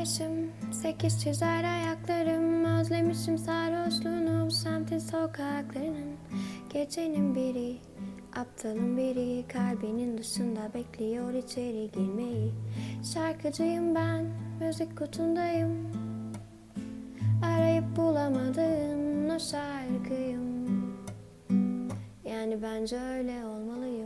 yaşım. Sekiz çizer ayaklarım. Özlemişim sarhoşluğunu bu semtin sokaklarının. Gecenin biri Aptalın biri. Kalbinin dışında bekliyor içeri girmeyi. Şarkıcıyım ben müzik kutundayım. Arayıp bulamadığım o şarkıyım. Yani bence öyle olmalıyım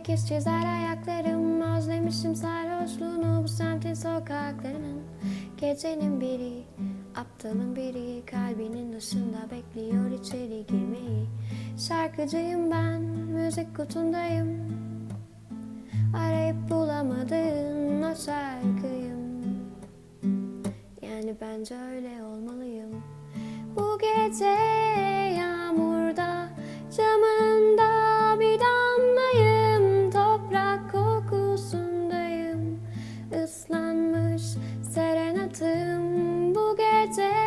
Sekiz çizer ayaklarım Özlemişim sarhoşluğunu Bu semtin sokaklarının. Gecenin biri Aptalın biri Kalbinin dışında bekliyor içeri girmeyi. Şarkıcıyım ben Müzik kutundayım. Arayıp bulamadığın o şarkıyım. Yani bence öyle olmalıyım. Bu gece today.